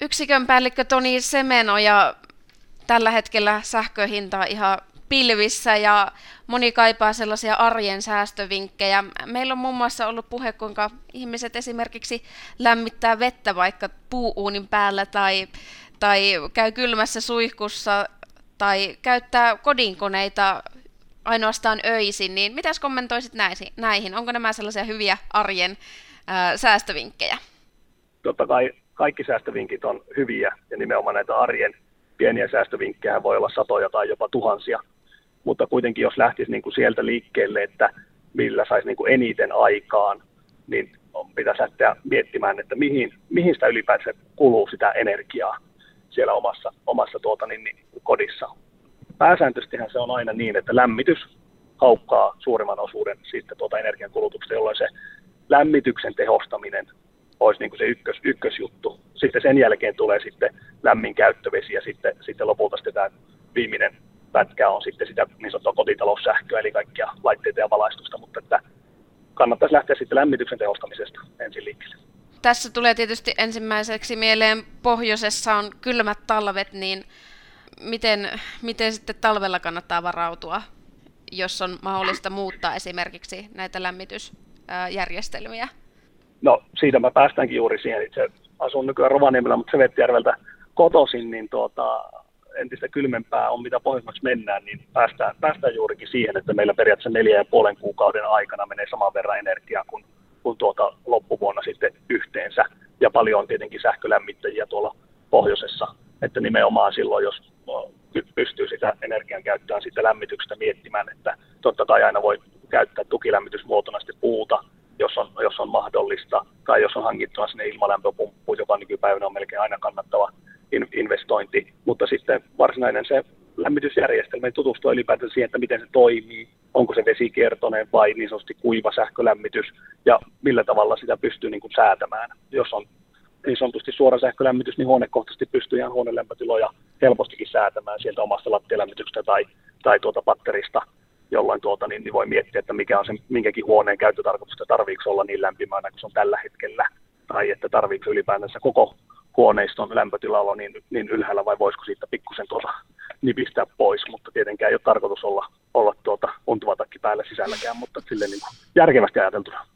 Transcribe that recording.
Yksikön päällikkö Toni Semeno ja tällä hetkellä sähköhinta ihan pilvissä ja moni kaipaa sellaisia arjen säästövinkkejä. Meillä on muun muassa ollut puhe, kuinka ihmiset esimerkiksi lämmittää vettä vaikka puuuunin päällä tai, tai käy kylmässä suihkussa tai käyttää kodinkoneita ainoastaan öisin, niin mitäs kommentoisit näihin? Onko nämä sellaisia hyviä arjen ää, säästövinkkejä? Totta kai kaikki säästövinkit on hyviä ja nimenomaan näitä arjen pieniä säästövinkkejä voi olla satoja tai jopa tuhansia, mutta kuitenkin jos lähtisi niin kuin sieltä liikkeelle, että millä saisi niin kuin eniten aikaan, niin pitäisi lähteä miettimään, että mihin, mihin sitä ylipäätään kuluu sitä energiaa siellä omassa, omassa tuota, niin, niin, kodissa. Pääsääntöisestihän se on aina niin, että lämmitys haukkaa suurimman osuuden siitä tuota energiankulutuksesta, jolloin se lämmityksen tehostaminen olisi niin kuin se ykkös, ykkösjuttu. Sitten sen jälkeen tulee sitten lämmin käyttövesi ja sitten, sitten lopulta sitten tämä viimeinen pätkä on sitten sitä niin sanottua kotitaloussähköä, eli kaikkia laitteita ja valaistusta, mutta että kannattaisi lähteä sitten lämmityksen tehostamisesta ensin liikkeelle. Tässä tulee tietysti ensimmäiseksi mieleen pohjoisessa on kylmät talvet, niin miten, miten sitten talvella kannattaa varautua, jos on mahdollista muuttaa esimerkiksi näitä lämmitysjärjestelmiä? No siitä mä päästäänkin juuri siihen. Itse asun nykyään Rovaniemellä, mutta Sevettijärveltä kotoisin, niin tuota, entistä kylmempää on, mitä pohjoismaksi mennään, niin päästään, päästään juurikin siihen, että meillä periaatteessa neljä ja puolen kuukauden aikana menee saman verran energiaa kuin, kuin tuota loppuvuonna sitten yhteensä. Ja paljon on tietenkin sähkölämmittäjiä tuolla pohjoisessa, että nimenomaan silloin, jos pystyy sitä energian käyttöä sitten lämmityksestä miettimään, että totta kai aina voi käyttää tukilämmitysmuotona sitten puuta, jos on, jos on mahdollista, tai jos on hankittuna sinne ilmalämpöpumppu, joka nykypäivänä on melkein aina kannattava investointi, mutta sitten varsinainen se lämmitysjärjestelmä niin tutustua ylipäätään siihen, että miten se toimii, onko se vesikiertoinen vai niin sanotusti kuiva sähkölämmitys ja millä tavalla sitä pystyy niin kuin säätämään. Jos on niin sanotusti suora sähkölämmitys, niin huonekohtaisesti pystyy ihan huoneen lämpötiloja helpostikin säätämään sieltä omasta lattialämmityksestä tai, tai tuota patterista, jolloin tuota, niin, niin voi miettiä, että mikä on se minkäkin huoneen käyttötarkoitus, että tarviiko olla niin lämpimänä kuin se on tällä hetkellä, tai että tarviiko ylipäätänsä koko huoneiston lämpötila olla niin, niin ylhäällä vai voisiko siitä pikkusen tuossa nipistää pois, mutta tietenkään ei ole tarkoitus olla, olla tuota untuva takki päällä sisälläkään, mutta sille niin järkevästi ajateltuna.